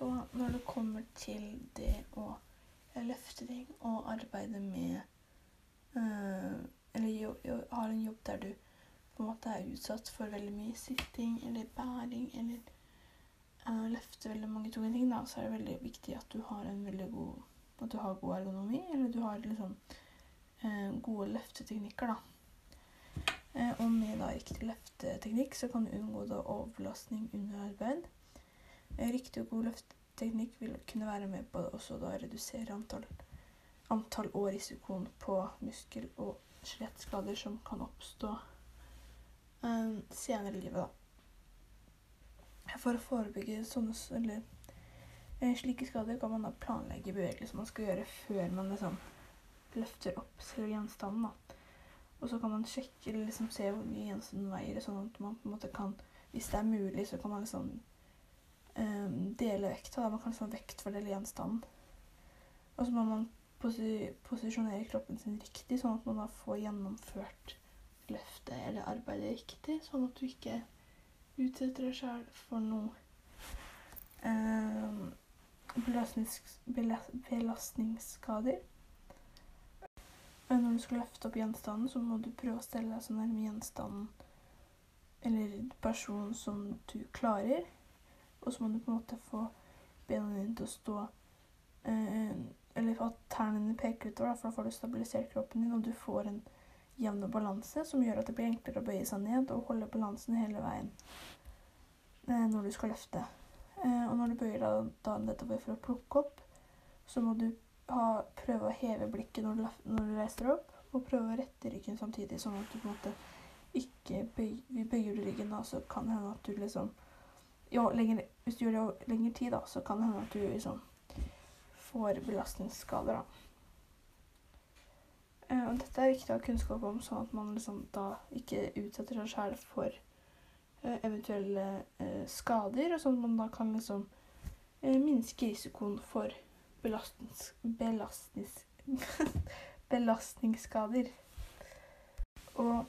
Så når det kommer til det å løfte ting og arbeide med øh, Eller jo, jo, har en jobb der du på en måte er utsatt for veldig mye sitting eller bæring eller øh, løfte veldig mange tunge ting, da, så er det veldig viktig at du har en veldig god at du har god ergonomi, eller du har liksom øh, gode løfteteknikker, da. Eh, og med da riktig løfteteknikk så kan du unngå da overbelastning under arbeid. Eh, riktig god løfteteknikk vil kunne være med på også da redusere antall, antall og risikoen på muskel- og skjelettskader som kan oppstå um, senere i livet, da. For å forebygge sånne eller Eh, Slike skader kan man da planlegge bevegelser man skal gjøre før man liksom løfter opp selve gjenstanden. da. Og så kan man sjekke eller liksom se hvor mye gjenstanden veier, sånn at man på en måte kan Hvis det er mulig, så kan man liksom eh, dele vekta. Man kan liksom vektfordele gjenstanden. Og så må man posi posisjonere kroppen sin riktig, sånn at man da får gjennomført løftet eller arbeidet riktig, sånn at du ikke utsetter deg sjøl for noe eh, belastnings, belastningsskader. Når du skal løfte opp gjenstanden, så må du prøve å stelle deg så nærme gjenstanden eller personen som du klarer. Og så må du på en måte få bena dine til å stå eh, Eller at tærne dine peker utover, da, for da får du stabilisert kroppen din, og du får en jevn balanse som gjør at det blir enklere å bøye seg ned og holde balansen hele veien eh, når du skal løfte. Eh, og når du bøyer deg da nedover for å plukke opp, så må du ha, prøve å heve blikket når du, når du reiser deg opp, og prøve å rette ryggen samtidig, sånn at du på en måte ikke bøy, bøyer ryggen da, så kan det hende at du liksom jo, lenger, Hvis du gjør det over lengre tid, da, så kan det hende at du liksom får belastningsskader, da. Eh, og dette er viktig å ha kunnskap om, sånn at man liksom da ikke utsetter seg selv for eh, eventuelle eh, skader, og sånn at man da kan liksom minske risikoen for belastnings, belastnings, belastningsskader. Og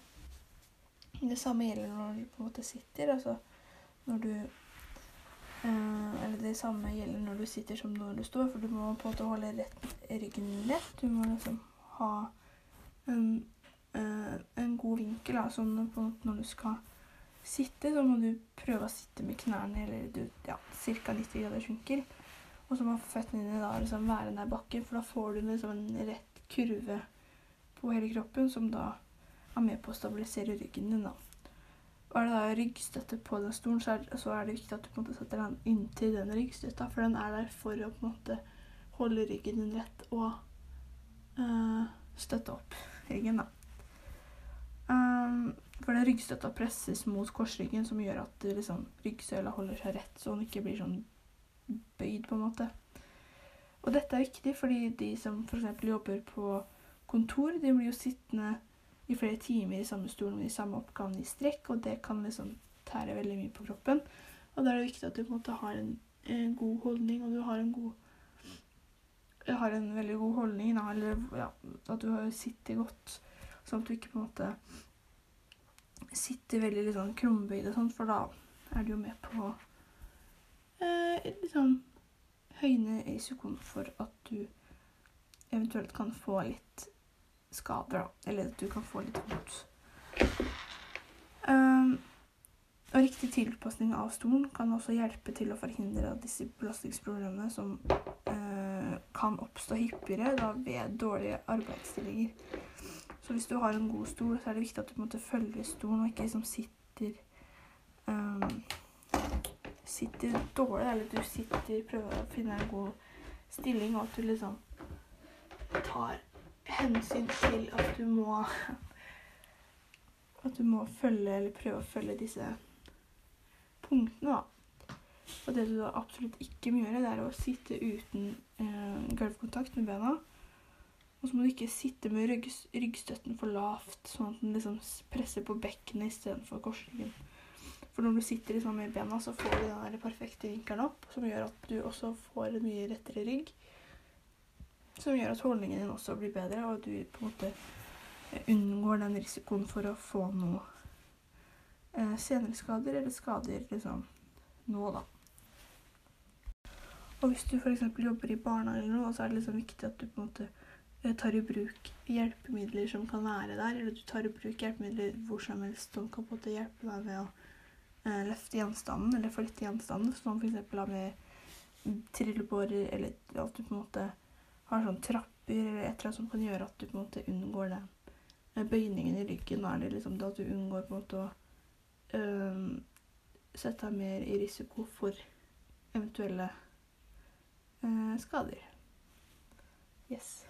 det samme gjelder når du på en måte sitter, altså når du Eller det samme gjelder når du sitter som når du står, for du må på en måte holde rett, ryggen lett. Du må liksom ha en, eh, en god vinkel, da, sånn på en måte når du skal sitte, så må du prøve å sitte med knærne eller du, ja, ca. 90 graders vinkel. Og så må føttene dine da liksom være nær bakken, for da får du liksom en rett kurve på hele kroppen som da er med på å stabilisere ryggen din. da. Er det da ryggstøtte på den stolen, så er, så er det viktig at du på en måte setter den inntil den ryggstøtta, for den er der for å på en måte holde ryggen din rett og eh, støtte opp ryggen, da. Um, for den ryggstøtta presses mot korsryggen, som gjør at det liksom, ryggsøyla holder seg rett, så den ikke blir sånn bøyd, på en måte. Og dette er viktig fordi de som f.eks. jobber på kontor, de blir jo sittende i flere timer i samme stol med de samme oppgavene i strekk, og det kan liksom tære veldig mye på kroppen. Og da er det viktig at du på en måte har en, en god holdning, og du har en god har en veldig god holdning, da, eller ja, at du sitter godt, sånn at du ikke på en måte sitter veldig litt sånn krumbøyd og sånn, for da er du jo med på eh, liksom høyne risikoen for at du eventuelt kan få litt skader, da. Eller at du kan få litt vondt. Um, og riktig tilpasning av stolen kan også hjelpe til å forhindre disse belastningsproblemene som uh, kan oppstå hyppigere da ved dårlige arbeidsstillinger. Så hvis du har en god stol, så er det viktig at du på en følger stolen, og ikke liksom sitter um, Sitter dårlig, eller du sitter prøver å finne en god stilling, og at du liksom tar hensyn til at du må At du må følge, eller prøve å følge disse punktene, da. Og det du da absolutt ikke må gjøre, det er å sitte uten eh, gulvkontakt med bena. Og så må du ikke sitte med rygg, ryggstøtten for lavt, sånn at den liksom presser på bekkenet istedenfor korsryggen. For når du sitter liksom med bena, så får du den der perfekte vinkelen opp, som gjør at du også får en mye rettere rygg. Som gjør at holdningen din også blir bedre, og du på en måte unngår den risikoen for å få noe eh, senere skader, eller skader liksom nå, da. Og hvis du f.eks. jobber i barnehage eller noe, så er det liksom viktig at du på en måte eh, tar i bruk hjelpemidler som kan være der, eller du tar i bruk hjelpemidler hvor som helst som kan på en måte hjelpe deg med å eh, løfte gjenstanden eller flytte gjenstanden, som f.eks. da med trillebårer, eller at du på en måte har sånn trapper eller et eller annet som kan gjøre at du på en måte unngår den eh, bøyningen i ryggen. Er det liksom at du unngår på en måte å øhm, sette deg mer i risiko for eventuelle eh, skader. Yes.